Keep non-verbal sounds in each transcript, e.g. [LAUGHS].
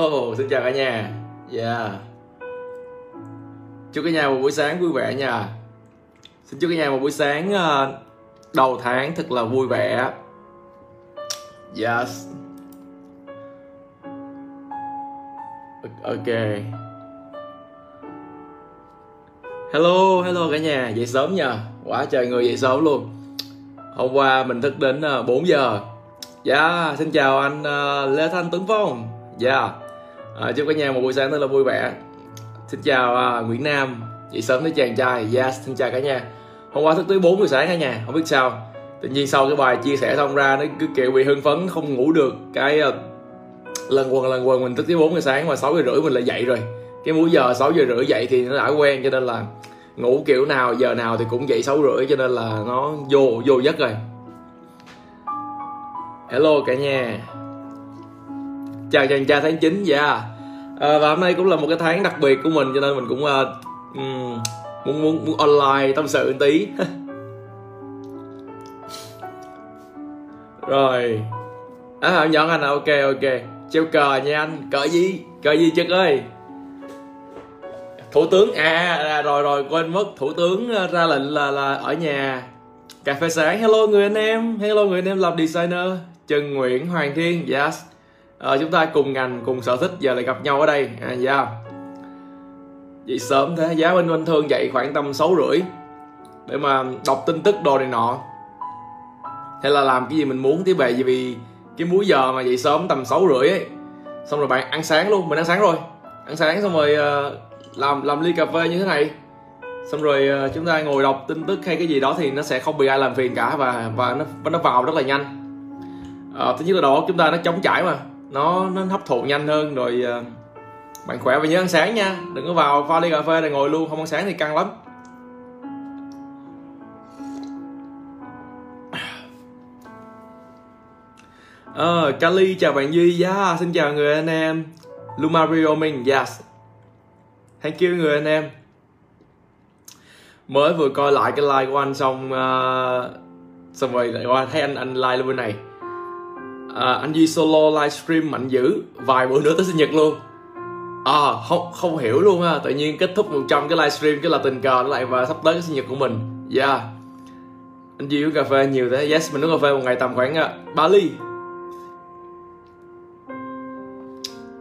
Hello, xin chào cả nhà. Yeah. Chúc cả nhà một buổi sáng vui vẻ nha. Xin chúc cả nhà một buổi sáng ờ, đầu tháng thật là vui vẻ. Yes. Ok. Hello, hello cả nhà, dậy sớm nha. Quá trời người dậy sớm luôn. Hôm qua mình thức đến ờ, 4 giờ. Dạ, xin chào anh ờ, Lê Thanh Tuấn Phong. Dạ. À, chúc cả nhà một buổi sáng rất là vui vẻ. Xin chào à, Nguyễn Nam, dậy sớm với chàng trai. Yes, xin chào cả nhà. Hôm qua thức tới 4 giờ sáng cả nhà, không biết sao. Tự nhiên sau cái bài chia sẻ xong ra nó cứ kiểu bị hưng phấn không ngủ được. Cái uh, lần quần lần quần mình thức tới 4 giờ sáng mà 6 giờ rưỡi mình lại dậy rồi. Cái múi giờ 6 giờ rưỡi dậy thì nó đã quen cho nên là ngủ kiểu nào giờ nào thì cũng dậy 6 rưỡi cho nên là nó vô vô giấc rồi. Hello cả nhà chào chàng trai tháng 9 dạ yeah. à, ờ, và hôm nay cũng là một cái tháng đặc biệt của mình cho nên mình cũng uh, um, muốn, muốn muốn online tâm sự một tí. [LAUGHS] Rồi. À nhận anh à ok ok. Treo cờ nha anh cờ gì? Cờ gì chứ ơi? Thủ tướng à, à rồi rồi quên mất. Thủ tướng ờ, ra lệnh là là ở nhà. Cà phê sáng. Hello người anh em hello người anh em làm designer. Trần nguyễn hoàng thiên yes à, chúng ta cùng ngành cùng sở thích giờ lại gặp nhau ở đây. À, dạ. yeah. dậy sớm thế giá bên anh thương dậy khoảng tầm sáu rưỡi để mà đọc tin tức đồ này nọ. Hay là làm cái gì mình muốn tí về vì cái múi giờ mà dậy sớm tầm sáu rưỡi ấy. Xong rồi bạn ăn sáng luôn mình ăn sáng rồi. Ăn sáng xong rồi uh, làm làm ly cà phê như thế này. Xong rồi uh, chúng ta ngồi đọc tin tức hay cái gì đó thì nó sẽ không bị ai làm phiền cả và và nó nó vào rất là nhanh. Uh, thứ nhất là đó chúng ta nó chống chảy mà nó nó hấp thụ nhanh hơn rồi uh, bạn khỏe và nhớ ăn sáng nha. Đừng có vào pha ly cà phê này ngồi luôn không ăn sáng thì căng lắm. Ờ, uh, Kali chào bạn Duy, yeah, xin chào người anh em. Lumario Minh, yes. Thank you người anh em. Mới vừa coi lại cái like của anh xong uh, Xong rồi lại qua thấy anh anh like lên bên này à, anh Duy solo livestream mạnh dữ vài bữa nữa tới sinh nhật luôn. À không không hiểu luôn ha tự nhiên kết thúc 100 cái livestream cái là tình cờ lại và sắp tới cái sinh nhật của mình. Yeah anh Duy uống cà phê nhiều thế. Yes mình uống cà phê một ngày tầm khoảng uh, 3 ly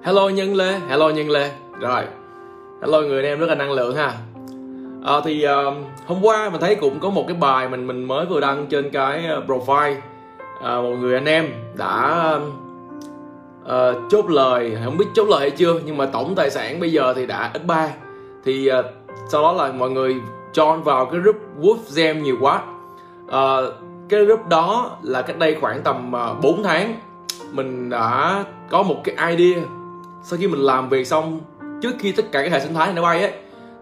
hello nhân lê hello nhân lê. Rồi. Hello người anh em rất là năng lượng ha. À, thì uh, hôm qua mình thấy cũng có một cái bài mình mình mới vừa đăng trên cái à, profile à, một người anh em đã à, chốt lời không biết chốt lời hay chưa nhưng mà tổng tài sản bây giờ thì đã ít ba. Thì à, sau đó là mọi người join vào cái group Wolf Jam nhiều quá. À, cái group đó là cách đây khoảng tầm uh, 4 tháng mình đã có một cái idea. Sau khi mình làm việc xong trước khi tất cả cái hệ sinh thái nó bay ấy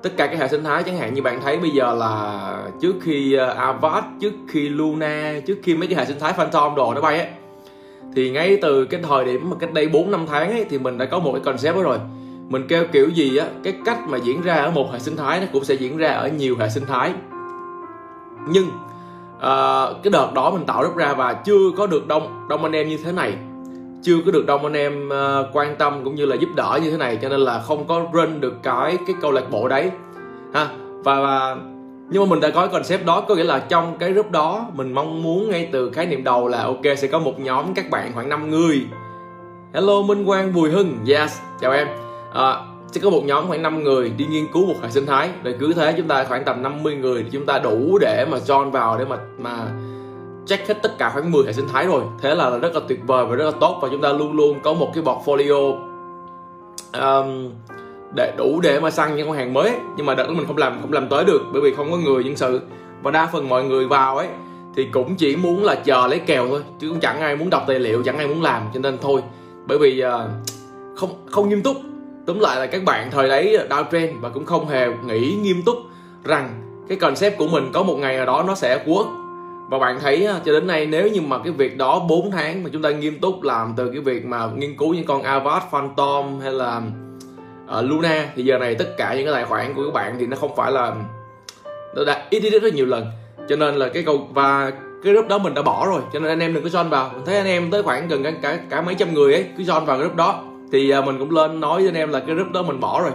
tất cả các hệ sinh thái chẳng hạn như bạn thấy bây giờ là trước khi Avat, Avast trước khi Luna trước khi mấy cái hệ sinh thái Phantom đồ nó bay ấy thì ngay từ cái thời điểm mà cách đây 4 năm tháng ấy thì mình đã có một cái concept đó rồi. Mình kêu kiểu gì á cái cách mà diễn ra ở một hệ sinh thái nó cũng sẽ diễn ra ở nhiều hệ sinh thái. Nhưng uh, cái đợt đó mình tạo rất ra và chưa có được đông đông anh em như thế này. Chưa có được đông anh em uh, quan tâm cũng như là giúp đỡ như thế này cho nên là không có run được cái cái câu lạc bộ đấy ha và, và nhưng mà mình đã có cái concept đó có nghĩa là trong cái group đó mình mong muốn ngay từ khái niệm đầu là ok sẽ có một nhóm các bạn khoảng 5 người. Hello minh quang bùi hưng. Yes chào em. À, sẽ có một nhóm khoảng 5 người đi nghiên cứu một hệ sinh thái. Rồi cứ thế chúng ta khoảng tầm 50 người thì chúng ta đủ để mà join vào để mà mà check hết tất cả khoảng 10 hệ sinh thái rồi. Thế là rất là tuyệt vời và rất là tốt và chúng ta luôn luôn có một cái portfolio. Um, để đủ để mà săn những con hàng mới. Nhưng mà đợt đó mình không làm không làm tới được bởi vì không có người nhân sự. Và đa phần mọi người vào ấy thì cũng chỉ muốn là chờ lấy kèo thôi chứ cũng chẳng ai muốn đọc tài liệu chẳng ai muốn làm cho nên thôi. Bởi vì uh, không không nghiêm túc. Tóm lại là các bạn thời đấy downtrend và cũng không hề nghĩ nghiêm túc rằng cái concept của mình có một ngày nào đó nó sẽ work. Và bạn thấy ờ, cho đến nay nếu như mà cái việc đó 4 tháng mà chúng ta nghiêm túc làm từ cái việc mà nghiên cứu những con Avat, Phantom hay là uh, Luna thì giờ này tất cả những cái tài khoản của các bạn thì nó không phải là nó đã ít đi rất nhiều lần. Cho nên là cái câu và cái group đó mình đã bỏ rồi. Cho nên anh em đừng có join vào. Mình thấy anh em tới khoảng gần cả cả, cả mấy trăm người ấy cứ join vào cái group đó. Thì uh, mình cũng lên nói với anh em là cái group đó mình bỏ rồi.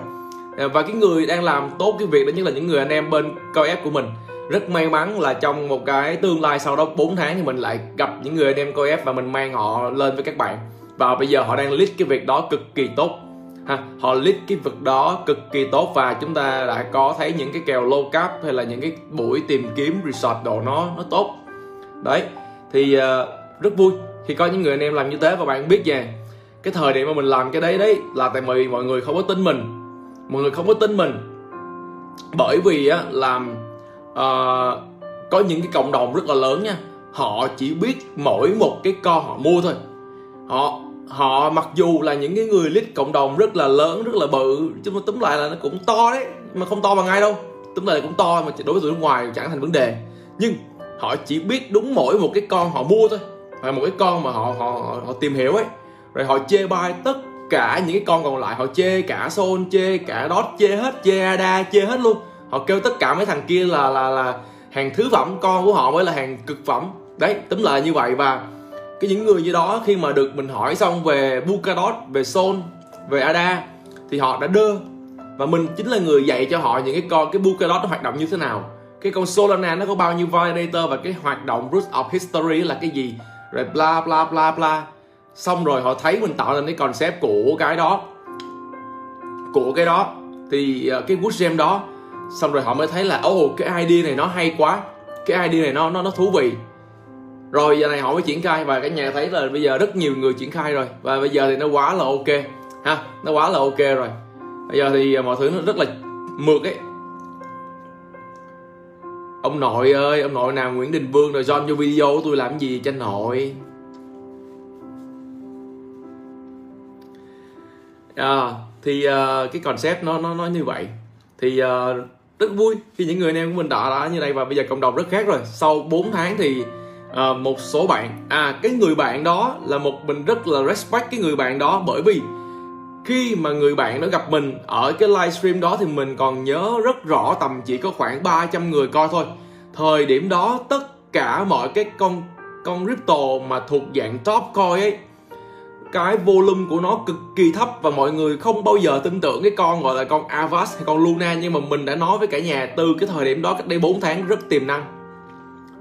Uh, và cái người đang làm tốt cái việc đó nhất là những người anh em bên coi ép của mình. Rất may mắn là trong một cái tương lai sau đó 4 tháng thì mình lại gặp những người anh em coi ép và mình mang họ lên với các bạn. Và bây giờ họ đang lead cái việc đó cực kỳ tốt ha họ lead cái vực đó cực kỳ tốt và chúng ta đã có thấy những cái kèo low cap hay là những cái buổi tìm kiếm resort đồ nó nó tốt. Đấy thì uh, rất vui khi có những người anh em làm như thế và bạn biết rằng cái thời điểm mà mình làm cái đấy đấy là tại vì mọi người không có tin mình. Mọi người không có tin mình. Bởi vì á làm uh, có những cái cộng đồng rất là lớn nha họ chỉ biết mỗi một cái con họ mua thôi. Họ họ mặc dù là những cái người lead cộng đồng rất là lớn rất là bự chứ mà túm lại là nó cũng to đấy mà không to bằng ai đâu. Túm lại là cũng to mà đối với tụi nước ngoài chẳng thành vấn đề. Nhưng họ chỉ biết đúng mỗi một cái con họ mua thôi hoặc một cái con mà họ họ họ, họ tìm hiểu ấy. Rồi họ chê bai tất cả những cái con còn lại họ chê cả son chê cả Dot chê hết chê Ada chê hết luôn. Họ kêu tất cả mấy thằng kia là là là hàng thứ phẩm con của họ mới là hàng cực phẩm. Đấy tóm lại như vậy và cái những người như đó khi mà được mình hỏi xong về Bukadot, về Sol, về Ada thì họ đã đơ và mình chính là người dạy cho họ những cái con cái Bukadot nó hoạt động như thế nào. Cái con Solana nó có bao nhiêu validator và cái hoạt động root of history là cái gì. Rồi bla bla bla bla. Xong rồi họ thấy mình tạo nên cái concept của cái đó của cái đó. Thì ờ, cái wood gem đó xong rồi họ mới thấy là oh cái idea này nó hay quá. Cái idea này nó nó nó thú vị rồi giờ này họ mới triển khai và cả nhà thấy là bây giờ rất nhiều người triển khai rồi. Và bây giờ thì nó quá là ok ha? Nó quá là ok rồi. Bây giờ thì mọi thứ nó rất là mượt ấy. Ông nội ơi ông nội nào nguyễn đình vương rồi john cho video của tôi làm gì cho nội? À, thì uh, cái concept nó nó nó như vậy. Thì uh, rất vui khi những người anh em của mình đã, đã như này và bây giờ cộng đồng rất khác rồi. Sau 4 tháng thì uh, một số bạn. À cái người bạn đó là một mình rất là respect cái người bạn đó bởi vì khi mà người bạn đó gặp mình ở cái livestream đó thì mình còn nhớ rất rõ tầm chỉ có khoảng 300 người coi thôi. Thời điểm đó tất cả mọi cái con con crypto mà thuộc dạng top coin ấy cái volume của nó cực kỳ thấp và mọi người không bao giờ tin tưởng cái con gọi là con Avast hay con Luna nhưng mà mình đã nói với cả nhà từ cái thời điểm đó cách đây 4 tháng rất tiềm năng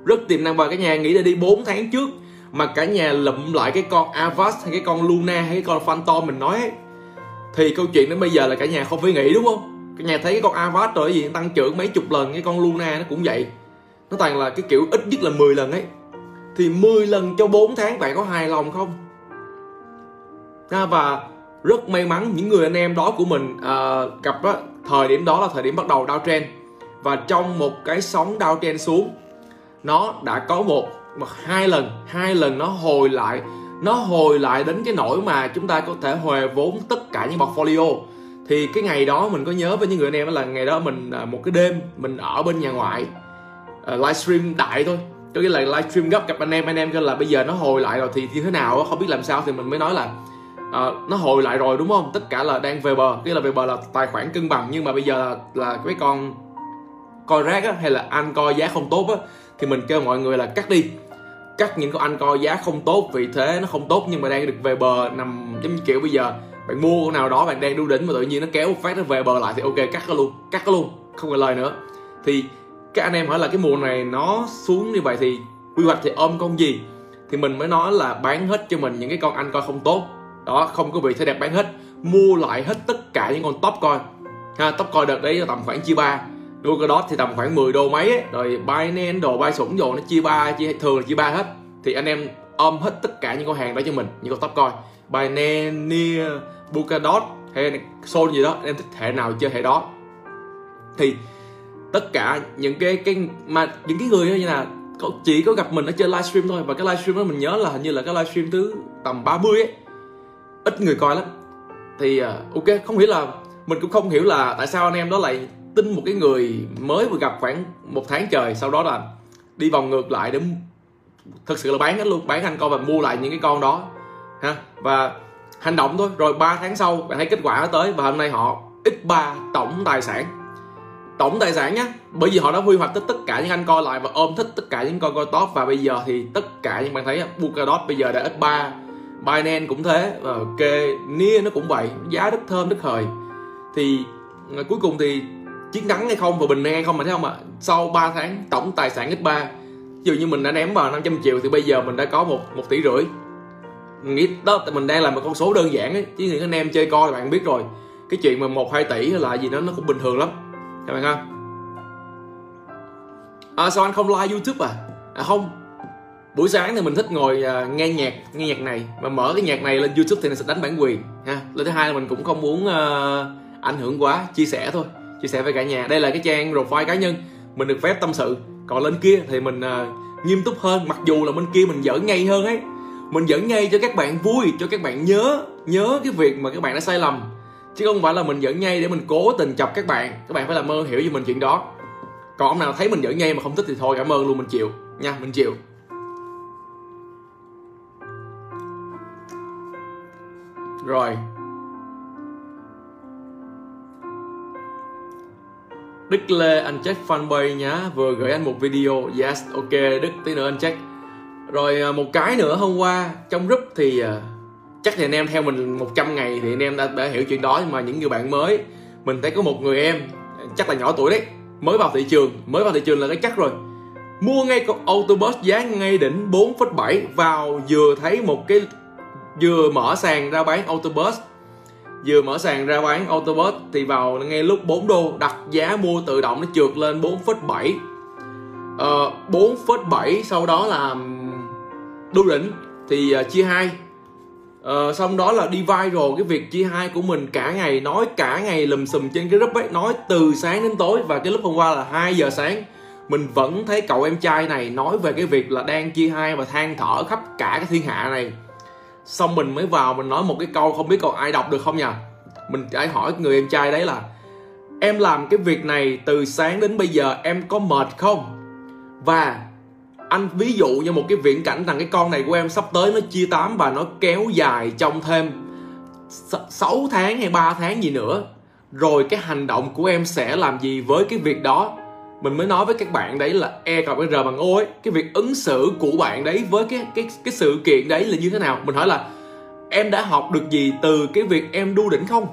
rất tiềm năng và cả nhà nghĩ là đi 4 tháng trước mà cả nhà lụm lại cái con Avast hay cái con Luna hay cái con Phantom mình nói ấy, thì câu chuyện đến bây giờ là cả nhà không phải nghĩ đúng không? Cả nhà thấy cái con Avast rồi gì tăng trưởng mấy chục lần cái con Luna nó cũng vậy. Nó toàn là cái kiểu ít nhất là 10 lần ấy. Thì 10 lần cho 4 tháng bạn có hài lòng không? À, và rất may mắn những người anh em đó của mình à, gặp á, thời điểm đó là thời điểm bắt đầu downtrend. Và trong một cái sóng downtrend xuống nó đã có một một hai lần hai lần nó hồi lại nó hồi lại đến cái nỗi mà chúng ta có thể huề vốn tất cả những portfolio. Thì cái ngày đó mình có nhớ với những người anh em là ngày đó mình à, một cái đêm mình ở bên nhà ngoại uh, livestream đại thôi. Có nghĩa là livestream gấp gặp anh em anh em kêu là bây giờ nó hồi lại rồi thì như thế nào không biết làm sao thì mình mới nói là uh, nó hồi lại rồi đúng không? Tất cả là đang về bờ cái là về bờ là tài khoản cân bằng nhưng mà bây giờ là, là cái con coi rác á, hay là anh coi giá không tốt á thì mình kêu mọi người là cắt đi. Cắt những con anh coi giá không tốt vì thế nó không tốt nhưng mà đang được về bờ nằm giống như kiểu bây giờ bạn mua con nào đó bạn đang đu đỉnh mà tự nhiên nó kéo một phát nó về bờ lại thì ok cắt nó luôn cắt nó luôn không còn lời nữa. Thì các anh em hỏi là cái mùa này nó xuống như vậy thì quy hoạch thì ôm con gì? Thì mình mới nói là bán hết cho mình những cái con anh coi không tốt. Đó không có vị thế đẹp bán hết mua lại hết tất cả những con top coi ha top coi đợt đấy là tầm khoảng chia ba. Polkadot thì tầm khoảng 10 đô mấy ấy. rồi Binance đồ bay sủng đồ nó chia ba chia thường là chia ba hết. Thì anh em ôm hết tất cả những con hàng đó cho mình những con top coin. Binance, Near, Polkadot hay Sol gì đó anh em thích hệ nào chơi hệ đó. Thì tất cả những cái cái mà những cái người như là chỉ có gặp mình ở trên livestream thôi. Và cái livestream đó mình nhớ là hình như là cái livestream thứ tầm 30 ấy. Ít người coi lắm. Thì à, ok không hiểu là mình cũng không hiểu là tại sao anh em đó lại tin một cái người mới vừa gặp khoảng một tháng trời, sau đó là đi vòng ngược lại để thực sự là bán hết luôn, bán anh con và mua lại những cái con đó, ha. Và hành động thôi. Rồi 3 tháng sau, bạn thấy kết quả nó tới và hôm nay họ x3 tổng tài sản. Tổng tài sản nhé bởi vì họ đã quy hoạch tất tất cả những anh coi lại và ôm thích tất cả những con coi top và bây giờ thì tất cả những bạn thấy Polkadot bây giờ đã x3 Binance cũng thế ờ, và ok Nia nó cũng vậy, giá đất thơm đất hời. Thì ờ, cuối cùng thì chiến thắng hay không và bình an hay không mà thấy không ạ? Sau 3 tháng tổng tài sản x3 ví dụ như mình đã ném vào 500 triệu thì bây giờ mình đã có một một tỷ rưỡi. Mình nghĩ đó mình đang làm một con số đơn giản ấy chứ những anh em chơi coi thì bạn biết rồi. Cái chuyện mà một hai tỷ là gì đó nó cũng bình thường lắm. Các bạn ha. À, sao anh không like youtube à? À không. Buổi sáng thì mình thích ngồi uh, nghe nhạc nghe nhạc này. Mà mở cái nhạc này lên youtube thì nó sẽ đánh bản quyền ha. Lần thứ hai là mình cũng không muốn uh, ảnh hưởng quá chia sẻ thôi chia sẻ với cả nhà. Đây là cái trang profile cá nhân. Mình được phép tâm sự. Còn lên kia thì mình uh, nghiêm túc hơn. Mặc dù là bên kia mình giỡn ngay hơn ấy. Mình dẫn ngay cho các bạn vui cho các bạn nhớ nhớ cái việc mà các bạn đã sai lầm. Chứ không phải là mình dẫn ngay để mình cố tình chọc các bạn. Các bạn phải làm ơn hiểu cho mình chuyện đó. Còn ông nào thấy mình dẫn ngay mà không thích thì thôi cảm ơn luôn. Mình chịu. Nha mình chịu. Rồi. Đức Lê anh check fanpage nhá Vừa gửi anh một video. Yes ok Đức tí nữa anh check. Rồi à, một cái nữa hôm qua Trong group thì à, Chắc thì anh em theo mình 100 ngày Thì anh em đã, đã hiểu chuyện đó Nhưng mà những người bạn mới Mình thấy có một người em Chắc là nhỏ tuổi đấy Mới vào thị trường Mới vào thị trường là cái chắc rồi. Mua ngay con Autobus giá ngay đỉnh 4,7 Vào vừa thấy một cái Vừa mở sàn ra bán Autobus vừa mở sàn ra bán Autobot thì vào ngay lúc 4 đô đặt giá mua tự động nó trượt lên 4,7 ờ, 4,7 sau đó là đu đỉnh thì uh, chia hai. Uh, xong đó là đi viral cái việc chia hai của mình cả ngày nói cả ngày lùm xùm trên cái group ấy nói từ sáng đến tối và cái lúc hôm qua là 2 giờ sáng. Mình vẫn thấy cậu em trai này nói về cái việc là đang chia hai và than thở khắp cả cái thiên hạ này xong mình mới vào mình nói một cái câu, không biết còn ai đọc được không nhỉ? Mình phải hỏi người em trai đấy là, em làm cái việc này từ sáng đến bây giờ em có mệt không? Và anh ví dụ như một cái viễn cảnh rằng cái con này của em sắp tới nó chia tám và nó kéo dài trong thêm 6 tháng hay 3 tháng gì nữa. Rồi cái hành động của em sẽ làm gì với cái việc đó? Mình mới nói với các bạn đấy là e cộng r bằng o ấy cái việc ứng xử của bạn đấy với cái cái cái sự kiện đấy là như thế nào? Mình hỏi là em đã học được gì từ cái việc em đu đỉnh không?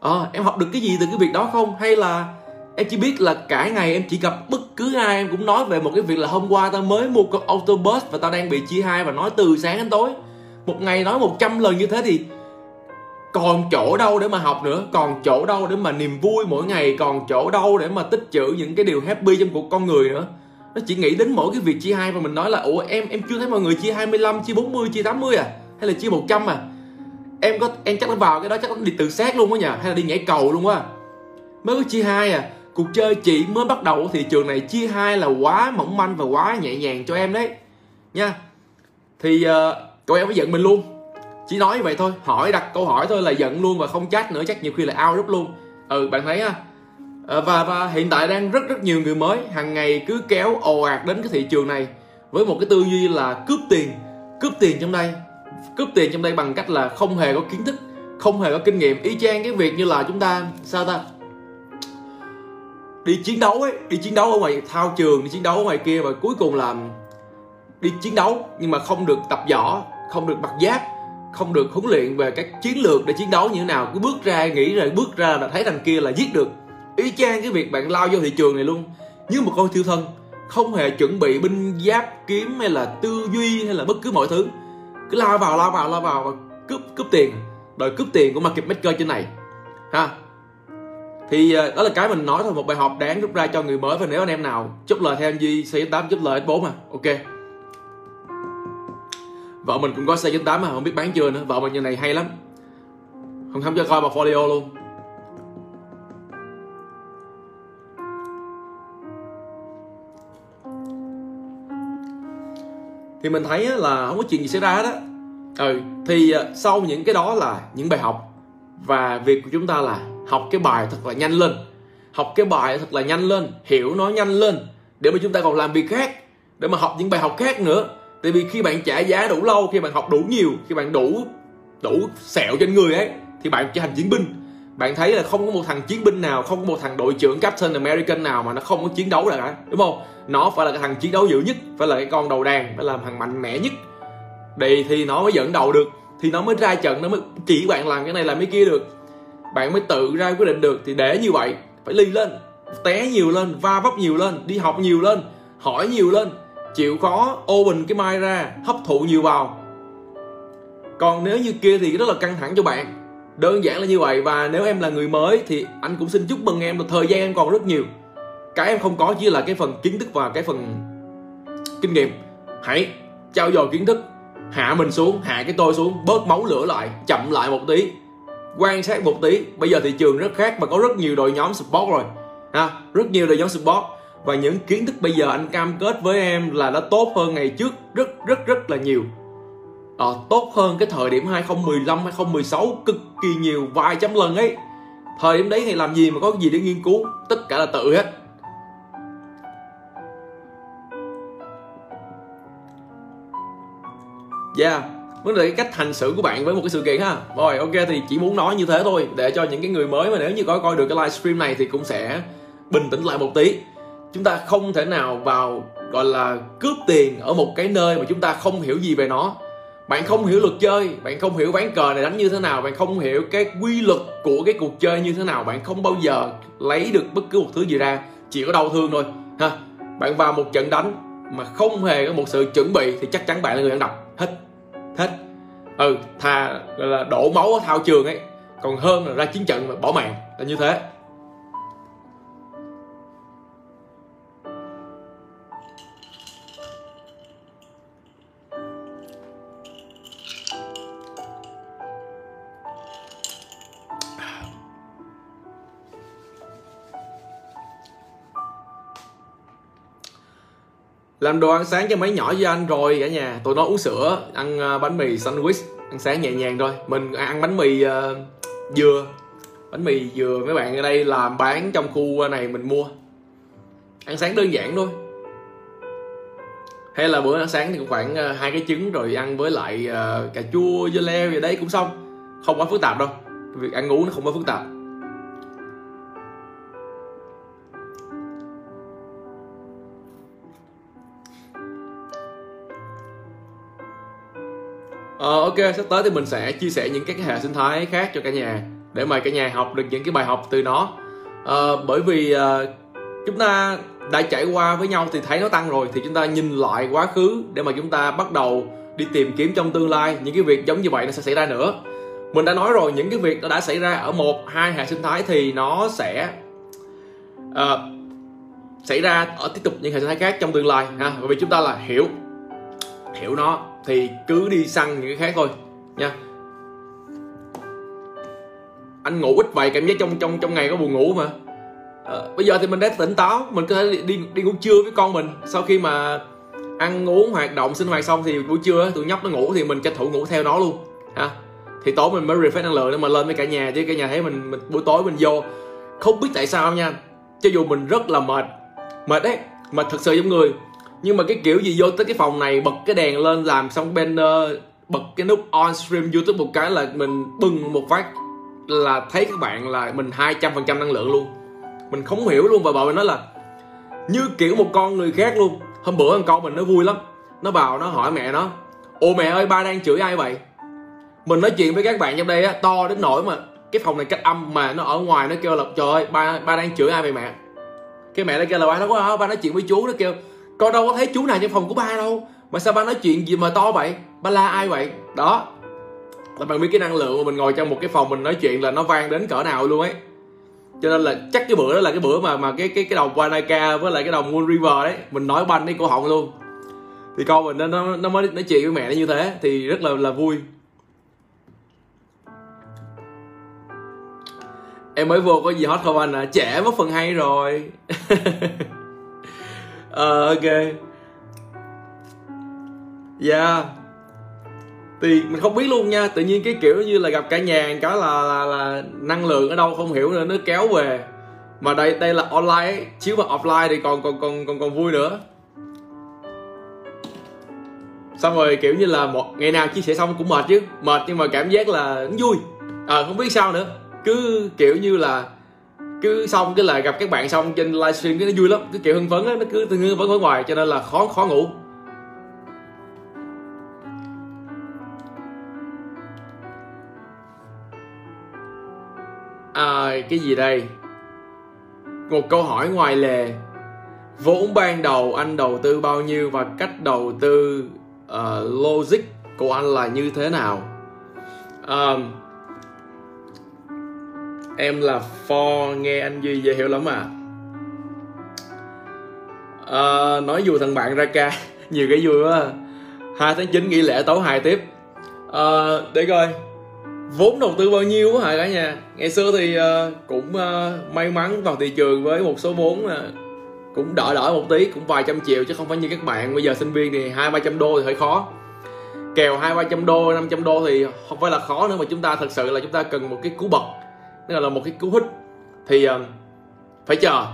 À, em học được cái gì từ cái việc đó không? Hay là em chỉ biết là cả ngày em chỉ gặp bất cứ ai em cũng nói về một cái việc là hôm qua tao mới mua con autobus và tao đang bị chia hai và nói từ sáng đến tối. Một ngày nói 100 lần như thế thì còn chỗ đâu để mà học nữa? Còn chỗ đâu để mà niềm vui mỗi ngày? Còn chỗ đâu để mà tích trữ những cái điều happy trong cuộc con người nữa? Nó chỉ nghĩ đến mỗi cái việc chia hai và mình nói là ủa em em chưa thấy mọi người chia 25 chia 40 chia 80 à? Hay là chia 100 à? Em có em chắc nó vào cái đó chắc nó đi tự sát luôn á nhờ hay là đi nhảy cầu luôn á. Mới có chia hai à. Cuộc chơi chỉ mới bắt đầu ở thị trường này chia hai là quá mỏng manh và quá nhẹ nhàng cho em đấy. Nha. Thì uh, cậu em mới giận mình luôn chỉ nói vậy thôi, hỏi đặt câu hỏi thôi là giận luôn và không chat nữa, chắc nhiều khi là out group luôn. Ừ bạn thấy á ờ, và và hiện tại đang rất rất nhiều người mới, hàng ngày cứ kéo ồ ạt đến cái thị trường này với một cái tư duy là cướp tiền cướp tiền trong đây, cướp tiền trong đây bằng cách là không hề có kiến thức, không hề có kinh nghiệm. Y chang cái việc như là chúng ta, sao ta? Đi chiến đấu ấy, đi chiến đấu ở ngoài thao trường, đi chiến đấu ở ngoài kia và cuối cùng là đi chiến đấu nhưng mà không được tập võ, không được mặc giáp không được huấn luyện về các chiến lược để chiến đấu như thế nào. Cứ bước ra, nghĩ rồi bước ra là thấy thằng kia là giết được. Y chang cái việc bạn lao vô thị trường này luôn. Như một con thiêu thân, không hề chuẩn bị binh giáp, kiếm hay là tư duy hay là bất cứ mọi thứ. Cứ lao vào lao vào lao vào và cướp cướp tiền. Đòi cướp tiền của market maker trên này. Ha? Thì ờ, đó là cái mình nói thôi, một bài học đáng rút ra cho người mới và nếu anh em nào chúc lời theo anh Duy C8 chúc lời S4 mà. Ok vợ mình cũng có xe 98 mà, không biết bán chưa nữa. Vợ mình như này hay lắm. Không không cho coi portfolio luôn. Thì mình thấy là không có chuyện gì xảy ra hết á. Ừ thì à, sau những cái đó là những bài học. Và việc của chúng ta là học cái bài thật là nhanh lên. Học cái bài thật là nhanh lên, hiểu nó nhanh lên, để mà chúng ta còn làm việc khác, để mà học những bài học khác nữa tại vì khi bạn trả giá đủ lâu, khi bạn học đủ nhiều, khi bạn đủ đủ sẹo trên người ấy, thì bạn trở thành chiến binh. Bạn thấy là không có một thằng chiến binh nào, không có một thằng đội trưởng Captain American nào mà nó không có chiến đấu cả đúng không? Nó phải là cái thằng chiến đấu dữ nhất, phải là cái con đầu đàn, phải là thằng mạnh mẽ nhất. Đây thì nó mới dẫn đầu được, thì nó mới ra trận, nó mới chỉ bạn làm cái này làm cái kia được. Bạn mới tự ra quyết định được, thì để như vậy, phải ly lên, té nhiều lên, va vấp nhiều lên, đi học nhiều lên, hỏi nhiều lên chịu khó open cái mai ra, hấp thụ nhiều vào. Còn nếu như kia thì rất là căng thẳng cho bạn. Đơn giản là như vậy và nếu em là người mới thì anh cũng xin chúc mừng em là thời gian em còn rất nhiều. Cái em không có chỉ là cái phần kiến thức và cái phần kinh nghiệm. Hãy trao dồi kiến thức, hạ mình xuống, hạ cái tôi xuống, bớt máu lửa lại, chậm lại một tí, quan sát một tí. Bây giờ thị trường rất khác và có rất nhiều đội nhóm support rồi. Ha, rất nhiều đội nhóm support và những kiến thức bây giờ anh cam kết với em là nó tốt hơn ngày trước rất rất rất là nhiều. À, tốt hơn cái thời điểm 2015 2016 cực kỳ nhiều vài trăm lần ấy. Thời điểm đấy thì làm gì mà có gì để nghiên cứu tất cả là tự hết. Yeah vấn đề cái cách hành xử của bạn với một cái sự kiện ha. Rồi ok thì chỉ muốn nói như thế thôi để cho những cái người mới mà nếu như có coi được cái livestream này thì cũng sẽ bình tĩnh lại một tí chúng ta không thể nào vào, gọi là, cướp tiền ở một cái nơi mà chúng ta không hiểu gì về nó. Bạn không hiểu luật chơi, bạn không hiểu ván cờ này đánh như thế nào, bạn không hiểu cái quy luật của cái cuộc chơi như thế nào, bạn không bao giờ lấy được bất cứ một thứ gì ra, chỉ có đau thương thôi, ha. Bạn vào một trận đánh mà không hề có một sự chuẩn bị thì chắc chắn bạn là người ăn độc hết hết. Ừ thà, gọi là, đổ máu ở thao trường ấy, còn hơn là ra chiến trận mà bỏ mạng, là như thế. Làm đồ ăn sáng cho mấy nhỏ với anh rồi cả nhà. Tụi nó uống sữa ăn uh, bánh mì sandwich ăn sáng nhẹ nhàng thôi. Mình ăn bánh mì uh, dừa. Bánh mì dừa mấy bạn ở đây làm bán trong khu à, này mình mua. Ăn sáng đơn giản thôi. Hay là bữa ăn sáng thì cũng khoảng hai cái trứng rồi ăn với lại uh, cà chua dưa leo gì đấy cũng xong. Không quá phức tạp đâu. Việc ăn uống nó không quá phức tạp. Ờ, ok, sắp tới thì mình sẽ chia sẻ những cái hệ sinh thái khác cho cả nhà để mà cả nhà học được những cái bài học từ nó. Ờ, bởi vì uh, chúng ta đã trải qua với nhau thì thấy nó tăng rồi thì chúng ta nhìn lại quá khứ để mà chúng ta bắt đầu đi tìm kiếm trong tương lai những cái việc giống như vậy nó sẽ xảy ra nữa. Mình đã nói rồi những cái việc nó đã xảy ra ở một hai hệ sinh thái thì nó sẽ uh, xảy ra ở tiếp tục những hệ sinh thái khác trong tương lai ha. Bởi vì chúng ta là hiểu hiểu nó thì cứ đi săn những cái khác thôi nha. Anh ngủ ít vậy cảm giác trong trong trong ngày có buồn ngủ mà. À, bây giờ thì mình đã tỉnh táo mình có thể đi đi, đi ngủ trưa với con mình. Sau khi mà ăn uống hoạt động sinh hoạt xong thì buổi trưa tụi nhóc nó ngủ thì mình tranh thủ ngủ theo nó luôn ha. Thì tối mình mới refresh năng lượng để mà lên với cả nhà chứ cả nhà thấy mình, mình buổi tối mình vô. Không biết tại sao nha cho dù mình rất là mệt mệt đấy mà thật sự giống người nhưng mà cái kiểu gì vô tới cái phòng này, bật cái đèn lên làm xong banner, bật cái nút on stream youtube một cái là mình bừng một phát là thấy các bạn là mình hai trăm phần trăm năng lượng luôn. Mình không hiểu luôn và bảo mình nói là như kiểu một con người khác luôn. Hôm bữa con con mình nó vui lắm. Nó vào nó hỏi mẹ nó ồ mẹ ơi, ba đang chửi ai vậy? Mình nói chuyện với các bạn trong đây á, to đến nỗi mà cái phòng này cách âm mà nó ở ngoài nó kêu là, trời ơi, ba ba đang chửi ai vậy mẹ? Cái mẹ nó kêu là, ba nó có, ba nói chuyện với chú, nó kêu con đâu có thấy chú nào trong phòng của ba đâu. Mà sao ba nói chuyện gì mà to vậy? Ba la ai vậy? Đó. Là bạn biết cái năng lượng mà mình ngồi trong một cái phòng mình nói chuyện là nó vang đến cỡ nào luôn ấy. Cho nên là chắc cái bữa đó là cái bữa mà mà cái cái cái đồng Wanaka với lại cái đồng Moon River đấy. Mình nói banh cái cổ họng luôn. Thì con mình nó nó, nó mới nói chuyện với mẹ nó như thế thì rất là là vui. Em mới vô có gì hot không anh à trẻ mất phần hay rồi. [LAUGHS] uh, ok. Yeah thì mình không biết luôn nha tự nhiên cái kiểu như là gặp cả nhà cái là, là là năng lượng ở đâu không hiểu nữa nó kéo về. Mà đây đây là online ấy. chiếu mà offline thì còn còn còn còn còn vui nữa. Xong rồi kiểu như là một ngày nào chia sẻ xong cũng mệt chứ mệt nhưng mà cảm giác là vui. À, không biết sao nữa. Cứ kiểu như là cứ xong cái là gặp các bạn xong trên livestream cái nó vui lắm cái kiểu hưng phấn á nó cứ hưng phấn ở ngoài cho nên là khó khó ngủ. À, cái gì đây? Một câu hỏi ngoài lề. Vốn ban đầu anh đầu tư bao nhiêu và cách đầu tư uh, logic của anh là như thế nào? Um, em là for nghe anh duy dễ hiểu lắm à. Uh, nói dù thằng bạn ra ca [LAUGHS] nhiều cái vui quá. Hai tháng 9 nghỉ lễ tấu hài tiếp. Uh, để coi vốn đầu tư bao nhiêu hả cả nhà? Ngày xưa thì uh, cũng uh, may mắn vào thị trường với một số vốn uh, cũng đỡ đỡ một tí cũng vài trăm triệu chứ không phải như các bạn. Bây giờ sinh viên thì hai ba trăm đô thì hơi khó. Kèo hai ba trăm đô năm trăm đô thì không phải là khó nữa mà chúng ta thật sự là chúng ta cần một cái cú bật tức là một cái cú hích. Thì uh, phải chờ.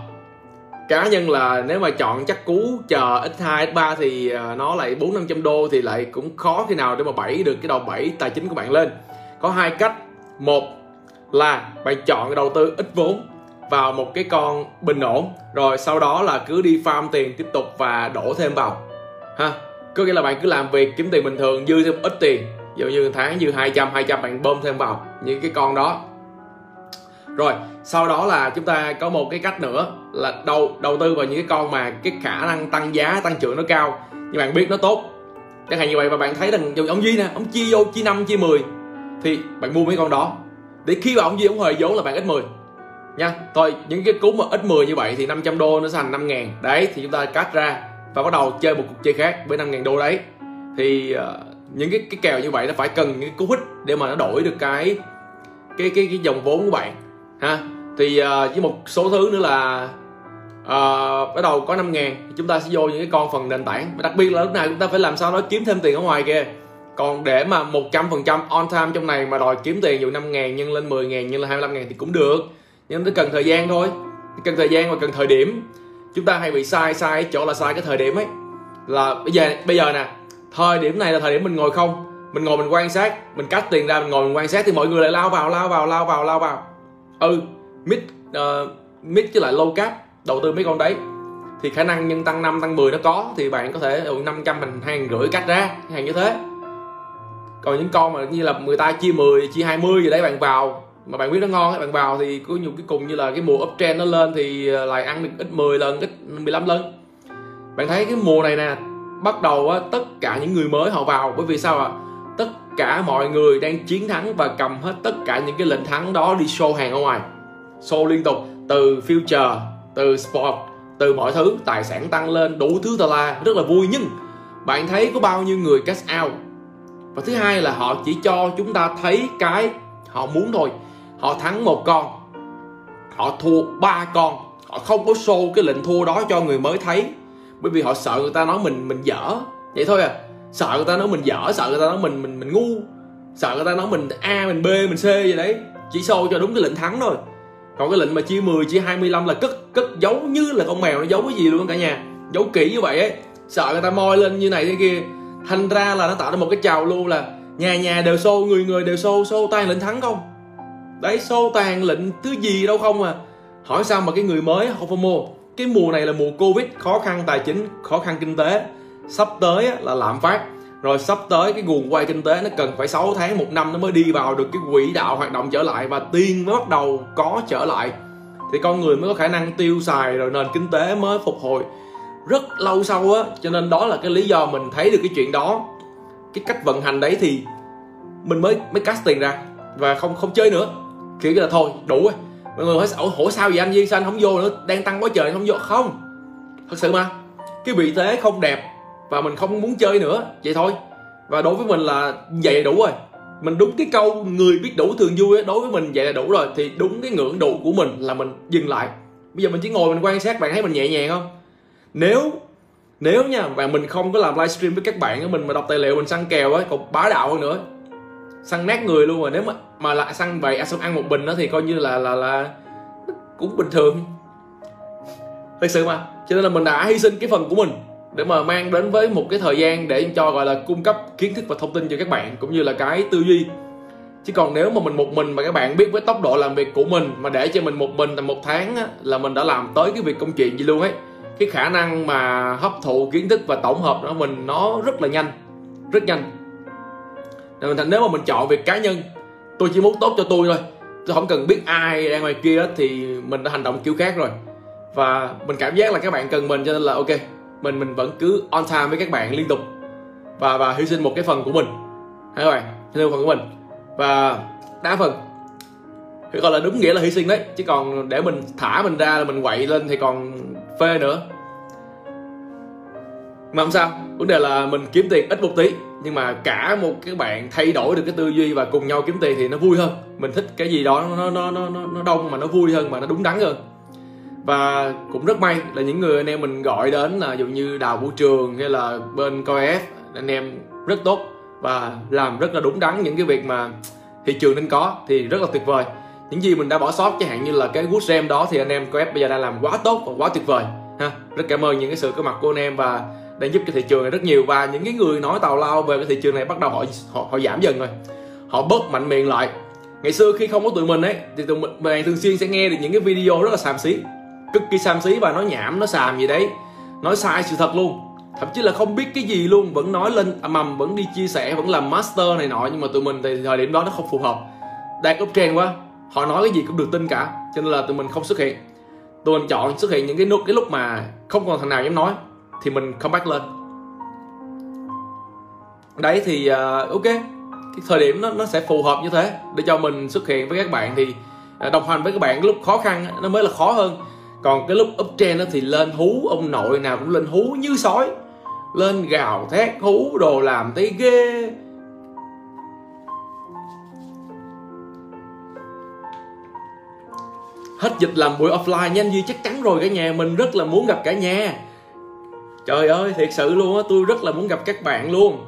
Cá nhân là nếu mà chọn chắc cú chờ x2 x3 thì ờ, nó lại bốn năm trăm đô thì lại cũng khó khi nào để mà bẫy được cái đầu bẫy tài chính của bạn lên. Có hai cách. Một là bạn chọn đầu tư ít vốn vào một cái con bình ổn rồi sau đó là cứ đi farm tiền tiếp tục và đổ thêm vào. Ha có nghĩa là bạn cứ làm việc kiếm tiền bình thường dư thêm ít tiền. Ví dụ như tháng dư 200 200 bạn bơm thêm vào những cái con đó rồi sau đó là chúng ta có một cái cách nữa là đầu đầu tư vào những cái con mà cái khả năng tăng giá tăng trưởng nó cao. Nhưng bạn biết nó tốt. Chẳng hạn như vậy và bạn thấy rằng ông duy nè ông chia vô chia năm chia 10 thì bạn mua mấy con đó. Để khi mà ông Duy ông hồi vốn là bạn ít 10 nha thôi những cái cú mà ít 10 như vậy thì 500 đô nó thành 5 ngàn. Đấy thì chúng ta cắt ra và bắt đầu chơi một cuộc chơi khác với 5 ngàn đô đấy. Thì uh, những cái cái kèo như vậy nó phải cần những cái cú hích để mà nó đổi được cái cái cái cái dòng vốn của bạn ha? Thì uh, với một số thứ nữa là uh, bắt đầu có 5 ngàn chúng ta sẽ vô những cái con phần nền tảng. Đặc biệt là lúc nào chúng ta phải làm sao nó kiếm thêm tiền ở ngoài kia. Còn để mà 100% on time trong này mà đòi kiếm tiền dù 5 ngàn nhân lên 10 ngàn nhân lên 25 ngàn thì cũng được. Nhưng nó cần thời gian thôi. Cần thời gian và cần thời điểm. Chúng ta hay bị sai sai chỗ là sai cái thời điểm ấy. Là bây giờ bây giờ nè thời điểm này là thời điểm mình ngồi không? Mình ngồi mình quan sát mình cắt tiền ra mình ngồi mình quan sát thì mọi người lại lao vào lao vào lao vào lao vào ừ mid uh, mid với lại low cap đầu tư mấy con đấy. Thì khả năng nhân tăng 5 tăng 10 nó có thì bạn có thể ừ, 500 mình hàng rưỡi cắt ra hàng như thế. Còn những con mà như là người ta chia 10 chia 20 gì đấy bạn vào mà bạn biết nó ngon bạn vào thì có nhiều cái cùng như là cái mùa uptrend nó lên thì ờ, lại ăn được ít 10 lần ít 15 lần. Bạn thấy cái mùa này nè bắt đầu á, tất cả những người mới họ vào bởi vì sao ạ? à? Cả mọi người đang chiến thắng và cầm hết tất cả những cái lệnh thắng đó đi show hàng ở ngoài. Show liên tục từ future, từ sport, từ mọi thứ. Tài sản tăng lên, đủ thứ tà la, rất là vui. Nhưng bạn thấy có bao nhiêu người cash out? Và thứ hai là họ chỉ cho chúng ta thấy cái họ muốn thôi. Họ thắng một con, họ thua ba con. Họ không có show cái lệnh thua đó cho người mới thấy. Bởi vì họ sợ người ta nói mình mình dở. Vậy thôi à sợ người ta nói mình dở, sợ người ta nói mình mình mình ngu. Sợ người ta nói mình a, mình b, mình c gì đấy. Chỉ sâu cho đúng cái lệnh thắng thôi. Còn cái lệnh mà chia 10 chia 25 là cất cất giấu như là con mèo, nó giấu cái gì luôn cả nhà. Giấu kỹ như vậy ấy. Sợ người ta moi lên như này thế kia. Thành ra là nó tạo ra một cái trào lưu là nhà nhà đều xô, người người đều xô xô tan lệnh thắng không? Đấy, xô tàn lệnh thứ gì đâu không à. Hỏi sao mà cái người mới không mua cái mùa này là mùa covid, khó khăn tài chính, khó khăn kinh tế sắp tới là lạm phát. Rồi sắp tới cái nguồn quay kinh tế nó cần phải 6 tháng, một năm nó mới đi vào được cái quỹ đạo hoạt động trở lại và tiền mới bắt đầu có trở lại. Thì con người mới có khả năng tiêu xài rồi nền kinh tế mới phục hồi. Rất lâu sau á, cho nên đó là cái lý do mình thấy được cái chuyện đó. Cái cách vận hành đấy thì mình mới mới cast tiền ra và không không chơi nữa. Kiểu là thôi, đủ rồi. Mọi người hỏi, ủa, hổ sao vậy anh? Duy sao anh không vô nữa? Đang tăng quá trời, không vô. Không. Thật sự mà, cái vị thế không đẹp và mình không muốn chơi nữa. Vậy thôi. Và đối với mình là vậy là đủ rồi. Mình đúng cái câu người biết đủ thường vui ấy, đối với mình vậy là đủ rồi. Thì đúng cái ngưỡng đủ của mình là mình dừng lại. Bây giờ mình chỉ ngồi mình quan sát bạn thấy mình nhẹ nhàng không? Nếu nếu nha và mình không có làm livestream với các bạn mình mà đọc tài liệu mình săn kèo ấy còn bá đạo hơn nữa. Săn nát người luôn rồi. Nếu mà mà lại săn vậy à, xong ăn một bình đó thì coi như là là là cũng bình thường. Thật sự mà. Cho nên là mình đã hy sinh cái phần của mình để mà mang đến với một cái thời gian để cho gọi là cung cấp kiến thức và thông tin cho các bạn cũng như là cái tư duy. Chứ còn nếu mà mình một mình mà các bạn biết với tốc độ làm việc của mình mà để cho mình một mình tầm một tháng á, là mình đã làm tới cái việc công chuyện gì luôn ấy. Cái khả năng mà hấp thụ kiến thức và tổng hợp của mình nó rất là nhanh rất nhanh. Nên thành nếu mà mình chọn việc cá nhân tôi chỉ muốn tốt cho tôi thôi. Tôi không cần biết ai ra ngoài kia thì mình đã hành động kiểu khác rồi. Và mình cảm giác là các bạn cần mình cho nên là ok mình mình vẫn cứ on time với các bạn liên tục. Và và hy sinh một cái phần của mình. Hai các bạn? Hy sinh một phần của mình. Và đa phần thì gọi là đúng nghĩa là hy sinh đấy. Chứ còn để mình thả mình ra là mình quậy lên thì còn phê nữa. Mà không sao. Vấn đề là mình kiếm tiền ít một tí nhưng mà cả một cái bạn thay đổi được cái tư duy và cùng nhau kiếm tiền thì nó vui hơn. Mình thích cái gì đó nó nó nó nó, nó đông mà nó vui hơn mà nó đúng đắn hơn và cũng rất may là những người anh em mình gọi đến là dụ như đào vũ trường hay là bên coi f anh em rất tốt và làm rất là đúng đắn những cái việc mà thị trường nên có thì rất là tuyệt vời. Những gì mình đã bỏ sót chẳng hạn như là cái good jam đó thì anh em coi f bây giờ đang làm quá tốt và quá tuyệt vời ha. Rất cảm ơn những cái sự có mặt của anh em và đang giúp cho thị trường này rất nhiều. Và những cái người nói tào lao về cái thị trường này bắt đầu họ họ, họ giảm dần rồi. Họ bớt mạnh miệng lại. Ngày xưa khi không có tụi mình ấy thì tụi mình, mình thường xuyên sẽ nghe được những cái video rất là xàm xí cực kỳ xàm xí và nói nhảm nó xàm gì đấy. Nói sai sự thật luôn. Thậm chí là không biết cái gì luôn. Vẫn nói lên à, mầm vẫn đi chia sẻ vẫn làm master này nọ. Nhưng mà tụi mình thì thời điểm đó nó không phù hợp. Đang up trend quá. Họ nói cái gì cũng được tin cả. Cho nên là tụi mình không xuất hiện. Tụi mình chọn xuất hiện những cái lúc cái lúc mà không còn thằng nào dám nói thì mình comeback lên. Đấy thì uh, ok. Cái thời điểm nó nó sẽ phù hợp như thế. Để cho mình xuất hiện với các bạn thì à, đồng hành với các bạn lúc khó khăn nó mới là khó hơn còn cái lúc uptrend đó thì lên hú, ông nội nào cũng lên hú như sói. Lên gào thét, hú đồ làm thấy ghê. Hết dịch làm buổi offline nhanh gì chắc chắn rồi cả nhà. Mình rất là muốn gặp cả nhà. Trời ơi, thiệt sự luôn á, tôi rất là muốn gặp các bạn luôn.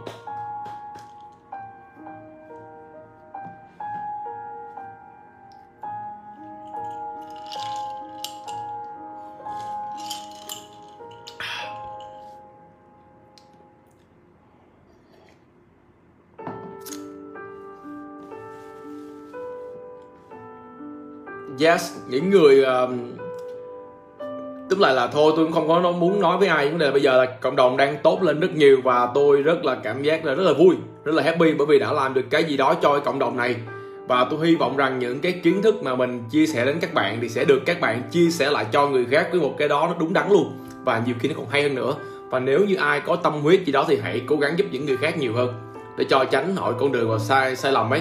Yes những người uh, tức là là thôi tôi cũng không có muốn nói với ai vấn đề bây giờ là cộng đồng đang tốt lên rất nhiều và tôi rất là cảm giác là rất là vui rất là happy bởi vì đã làm được cái gì đó cho cái cộng đồng này. Và tôi hy vọng rằng những cái kiến thức mà mình chia sẻ đến các bạn thì sẽ được các bạn chia sẻ lại cho người khác với một cái đó nó đúng đắn luôn. Và nhiều khi nó còn hay hơn nữa. Và nếu như ai có tâm huyết gì đó thì hãy cố gắng giúp những người khác nhiều hơn để cho tránh hội con đường vào sai sai lầm ấy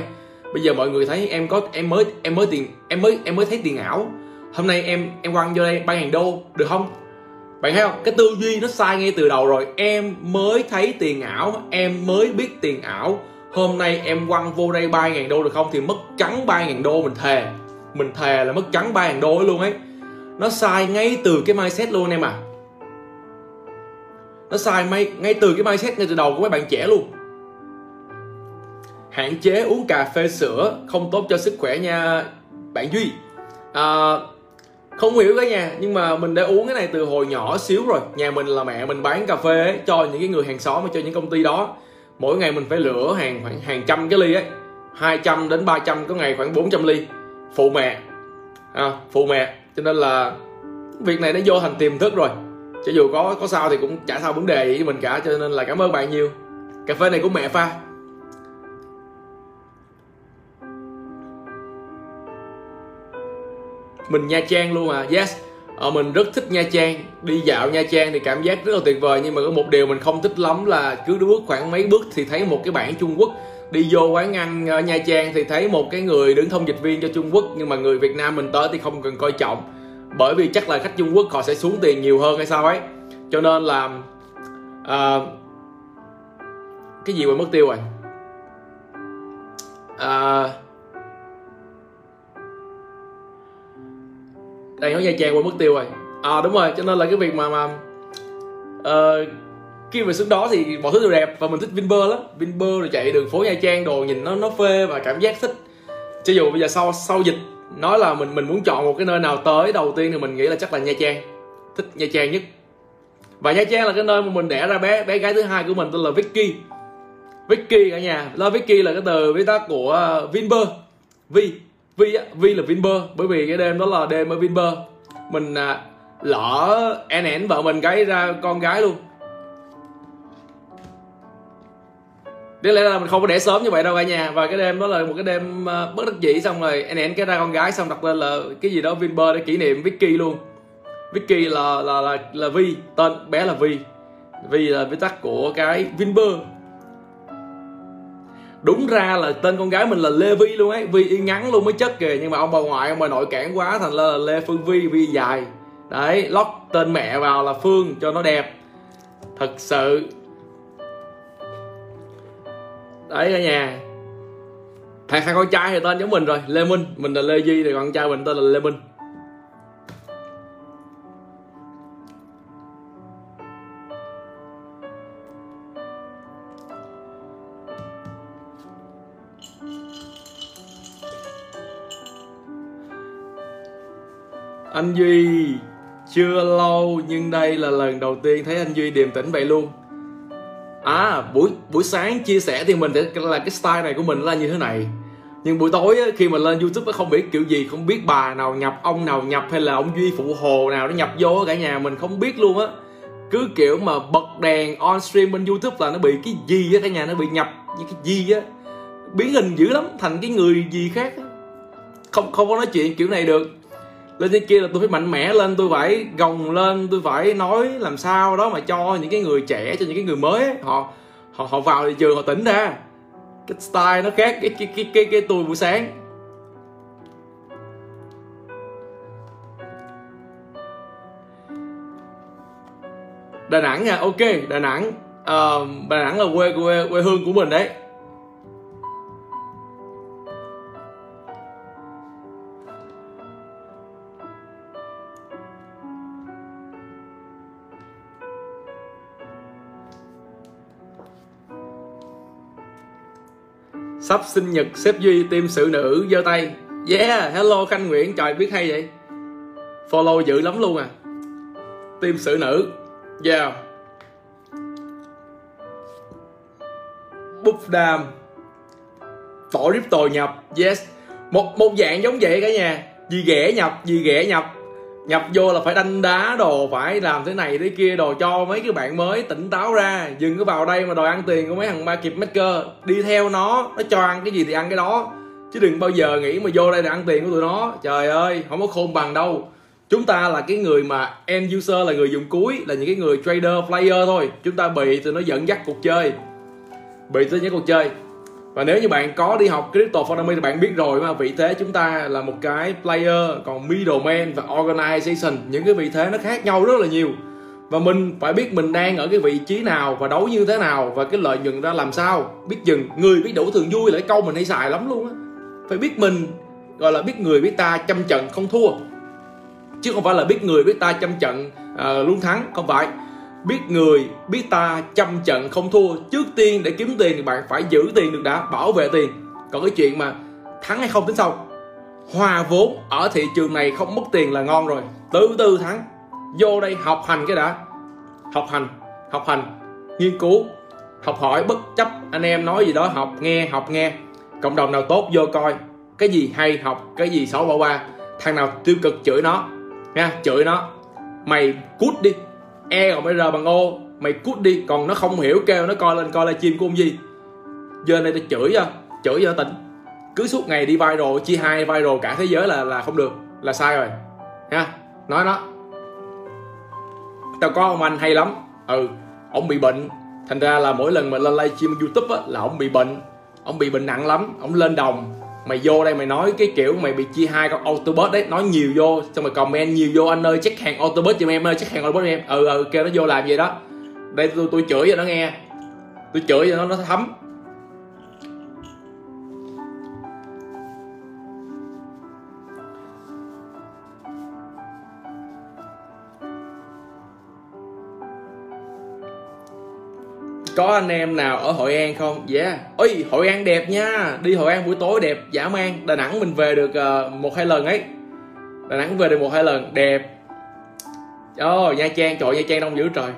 bây giờ mọi người thấy em có em mới em mới tiền em mới em mới thấy tiền ảo. Hôm nay em em quăng vô đây ba ngàn đô được không? Bạn thấy không? Cái tư duy nó sai ngay từ đầu rồi. Em mới thấy tiền ảo em mới biết tiền ảo. Hôm nay em quăng vô đây ba ngàn đô được không? Thì mất trắng ba ngàn đô mình thề. Mình thề là mất trắng ba ngàn đô luôn ấy. Nó sai ngay từ cái mindset luôn em à. Nó sai ngay, ngay từ cái mindset ngay từ đầu của mấy bạn trẻ luôn hạn chế uống cà phê sữa không tốt cho sức khỏe nha bạn duy. À, không hiểu cả nhà nhưng mà mình đã uống cái này từ hồi nhỏ xíu rồi. Nhà mình là mẹ mình bán cà phê ấy, cho những cái người hàng xóm cho những công ty đó. Mỗi ngày mình phải lựa hàng khoảng hàng trăm cái ly ấy 200 đến 300 có ngày khoảng 400 ly. Phụ mẹ à, phụ mẹ cho nên là việc này nó vô thành tiềm thức rồi. Cho dù có có sao thì cũng chả sao vấn đề gì với mình cả cho nên là cảm ơn bạn nhiều. Cà phê này của mẹ pha. Mình Nha Trang luôn à. Yes. Ờ, mình rất thích Nha Trang. Đi dạo Nha Trang thì cảm giác rất là tuyệt vời nhưng mà có một điều mình không thích lắm là cứ bước khoảng mấy bước thì thấy một cái bảng Trung Quốc. Đi vô quán ăn ở Nha Trang thì thấy một cái người đứng thông dịch viên cho Trung Quốc nhưng mà người Việt Nam mình tới thì không cần coi trọng. Bởi vì chắc là khách Trung Quốc họ sẽ xuống tiền nhiều hơn hay sao ấy. Cho nên là uh, cái gì mà mất tiêu rồi? Uh, đang nói nha trang quên mất tiêu rồi. À đúng rồi cho nên là cái việc mà mà uh, khi mà xuống đó thì mọi thứ đều đẹp và mình thích Vinpearl lắm. Vinpearl rồi chạy đường phố Nha Trang đồ nhìn nó nó phê và cảm giác thích. Cho dù bây giờ sau sau dịch nói là mình mình muốn chọn một cái nơi nào tới đầu tiên thì mình nghĩ là chắc là Nha Trang. Thích Nha Trang nhất. Và Nha Trang là cái nơi mà mình đẻ ra bé bé gái thứ hai của mình tên là Vicky. Vicky cả nhà. Là Vicky là cái từ viết tắt của ờ, Vinpearl. Vi Vi á Vi là Vinber bởi vì cái đêm đó là đêm ở Vinber mình à, lỡ en ẻn vợ mình cái ra con gái luôn. Đáng lẽ là mình không có để sớm như vậy đâu cả nhà. Và cái đêm đó là một cái đêm à, bất đắc dĩ Xong rồi anh én cái ra con gái Xong đặt lên là cái gì đó Vinber để kỷ niệm Vicky luôn. Vicky là là là là Vi Tên bé là Vi. Vi là viết tắt của cái Vinber Đúng ra là tên con gái mình là Lê Vi luôn ấy. Vi y ngắn luôn mới chất kìa. Nhưng mà ông bà ngoại, ông bà nội cản quá, Thành là Lê Phương Vi Vi dài. Đấy, lót tên mẹ vào là Phương cho nó đẹp. Thật sự. Đấy cả nhà. Thằng hai con trai thì tên giống mình rồi, lê minh. Mình là lê duy thì con trai mình tên là lê minh. Anh duy. Chưa lâu nhưng đây là lần đầu tiên thấy anh duy điềm tĩnh vậy luôn. À buổi buổi sáng chia sẻ thì mình là cái style này của mình là như thế này. Nhưng buổi tối á, khi mà lên youtube không biết kiểu gì không biết bà nào nhập ông nào nhập hay là ông duy phụ hồ nào nó nhập vô cả nhà mình không biết luôn á. Cứ kiểu mà bật đèn on stream bên youtube là nó bị cái gì á cả nhà nó bị nhập như cái gì á. Biến hình dữ lắm thành cái người gì khác á. không không có nói chuyện kiểu này được lên trên kia là tôi phải mạnh mẽ lên tôi phải gồng lên tôi phải nói làm sao đó mà cho những cái người trẻ cho những cái người mới ấy, họ họ họ vào thị trường họ tỉnh ra. Cái style nó khác cái cái cái cái, cái tôi buổi sáng. Đà Nẵng nha, ok, Đà Nẵng. Uh, Đà Nẵng là quê quê quê hương của mình đấy. Sắp sinh nhật sếp duy team sự nữ giơ tay. Yeah, hello khanh nguyễn, trời, biết hay vậy? Follow dữ lắm luôn à. Team sự nữ. Yeah. Búp đam. Tổ tồi nhập. Yes. Một một dạng giống vậy cả nhà. Gì ghẻ nhập gì ghẻ nhập nhập vô là phải đanh đá đồ, phải làm thế này thế kia đồ, cho mấy cái bạn mới tỉnh táo ra. Dừng cứ vào đây mà đòi ăn tiền của mấy thằng ba kịp maker. Đi theo nó nó cho ăn cái gì thì ăn cái đó. Chứ đừng bao giờ nghĩ mà vô đây để ăn tiền của tụi nó. Trời ơi, không có khôn bằng đâu. Chúng ta là cái người mà end user, là người dùng cuối, là những cái người trader, player thôi. Chúng ta bị tụi nó dẫn dắt cuộc chơi. Bị tụi nó cuộc chơi và nếu như bạn có đi học crypto economy thì bạn biết rồi mà. Vị thế chúng ta là một cái player còn middleman và organization những cái vị thế nó khác nhau rất là nhiều. Và mình phải biết mình đang ở cái vị trí nào và đấu như thế nào và cái lợi nhuận ra làm sao. Biết dừng người biết đủ thường vui là cái câu mình hay xài lắm luôn á. Phải biết mình gọi là biết người biết ta trăm trận không thua. Chứ không phải là biết người biết ta trăm trận uh, luôn thắng không phải biết người, biết ta trăm trận không thua. Trước tiên để kiếm tiền thì bạn phải giữ tiền được đã, bảo vệ tiền. Còn cái chuyện mà thắng hay không tính sau. Hòa vốn ở thị trường này không mất tiền là ngon rồi. Từ từ thắng. Vô đây học hành cái đã. Học hành học hành. Nghiên cứu, học hỏi bất chấp. Anh em nói gì đó, học nghe học nghe. Cộng đồng nào tốt vô coi. Cái gì hay học, cái gì xấu bỏ qua. Thằng nào tiêu cực chửi nó. Nha, chửi nó. Mày cút đi e còn bây R bằng O. Mày cút đi, còn nó không hiểu kêu nó coi lên coi lại chim của ông gì. Giờ này tao chửi cho chửi cho tỉnh. Cứ suốt ngày đi viral, chia hai viral cả thế giới là là không được, là sai rồi. Ha nói nó. Tao có ông anh hay lắm. Ừ ông bị bệnh. Thành ra là mỗi lần mà lên livestream youtube á, là ông bị bệnh. Ông bị bệnh nặng lắm, ông lên đồng mày vô đây mày nói cái kiểu mày bị chia hai con autobus đấy, nói nhiều vô, xong mày comment nhiều vô, anh ơi check hàng autobus giùm em ơi check hàng autobus giùm em. Ừ ừ kêu nó vô làm vậy đó. Đây tôi tôi chửi cho nó nghe. Tôi chửi cho nó nó thấm. Có anh em nào ở Hội An không? Dạ. Yeah. Ôi Hội An đẹp nha. Đi Hội An buổi tối đẹp dã man. Đà Nẵng mình về được uh, một hai lần ấy. Đà Nẵng về được một hai lần Đẹp. Oh, Nha Trang trời Nha Trang đông dữ trời.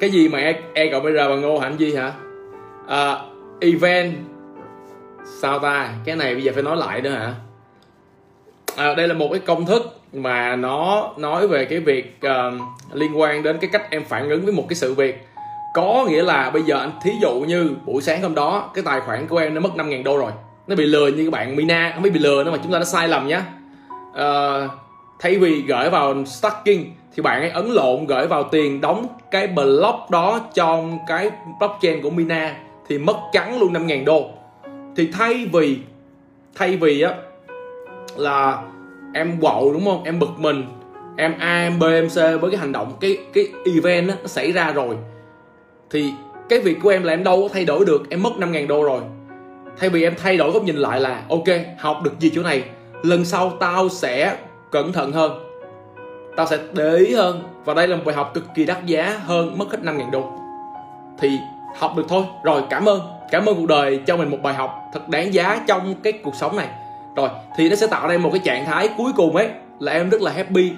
Cái gì mà e, e cộng bây giờ bằng ngô hạnh gì hả? À, event. Sao ta? Cái này bây giờ phải nói lại nữa hả? À, đây là một cái công thức mà nó nói về cái việc uh, liên quan đến cái cách em phản ứng với một cái sự việc. Có nghĩa là bây giờ anh thí dụ như buổi sáng hôm đó cái tài khoản của em nó mất 5.000 đô rồi. Nó bị lừa như các bạn Mina không biết bị lừa nữa mà chúng ta đã sai lầm nhá. Uh, thay vì gửi vào stacking thì bạn ấy ấn lộn gửi vào tiền đóng cái block đó trong cái blockchain của Mina thì mất trắng luôn 5.000 đô. Thì thay vì thay vì á là em quậu đúng không? Em bực mình. Em A em B em C với cái hành động cái cái event đó, nó xảy ra rồi. Thì cái việc của em là em đâu có thay đổi được. Em mất 5.000 đô rồi. Thay vì em thay đổi góc nhìn lại là ok học được gì chỗ này lần sau tao sẽ cẩn thận hơn. Tao sẽ để ý hơn. Và đây là một bài học cực kỳ đắt giá hơn mất hết 5.000 đô. Thì học được thôi. Rồi cảm ơn. Cảm ơn cuộc đời cho mình một bài học thật đáng giá trong cái cuộc sống này rồi, thì nó sẽ tạo ra một cái trạng thái cuối cùng ấy, là em rất là happy.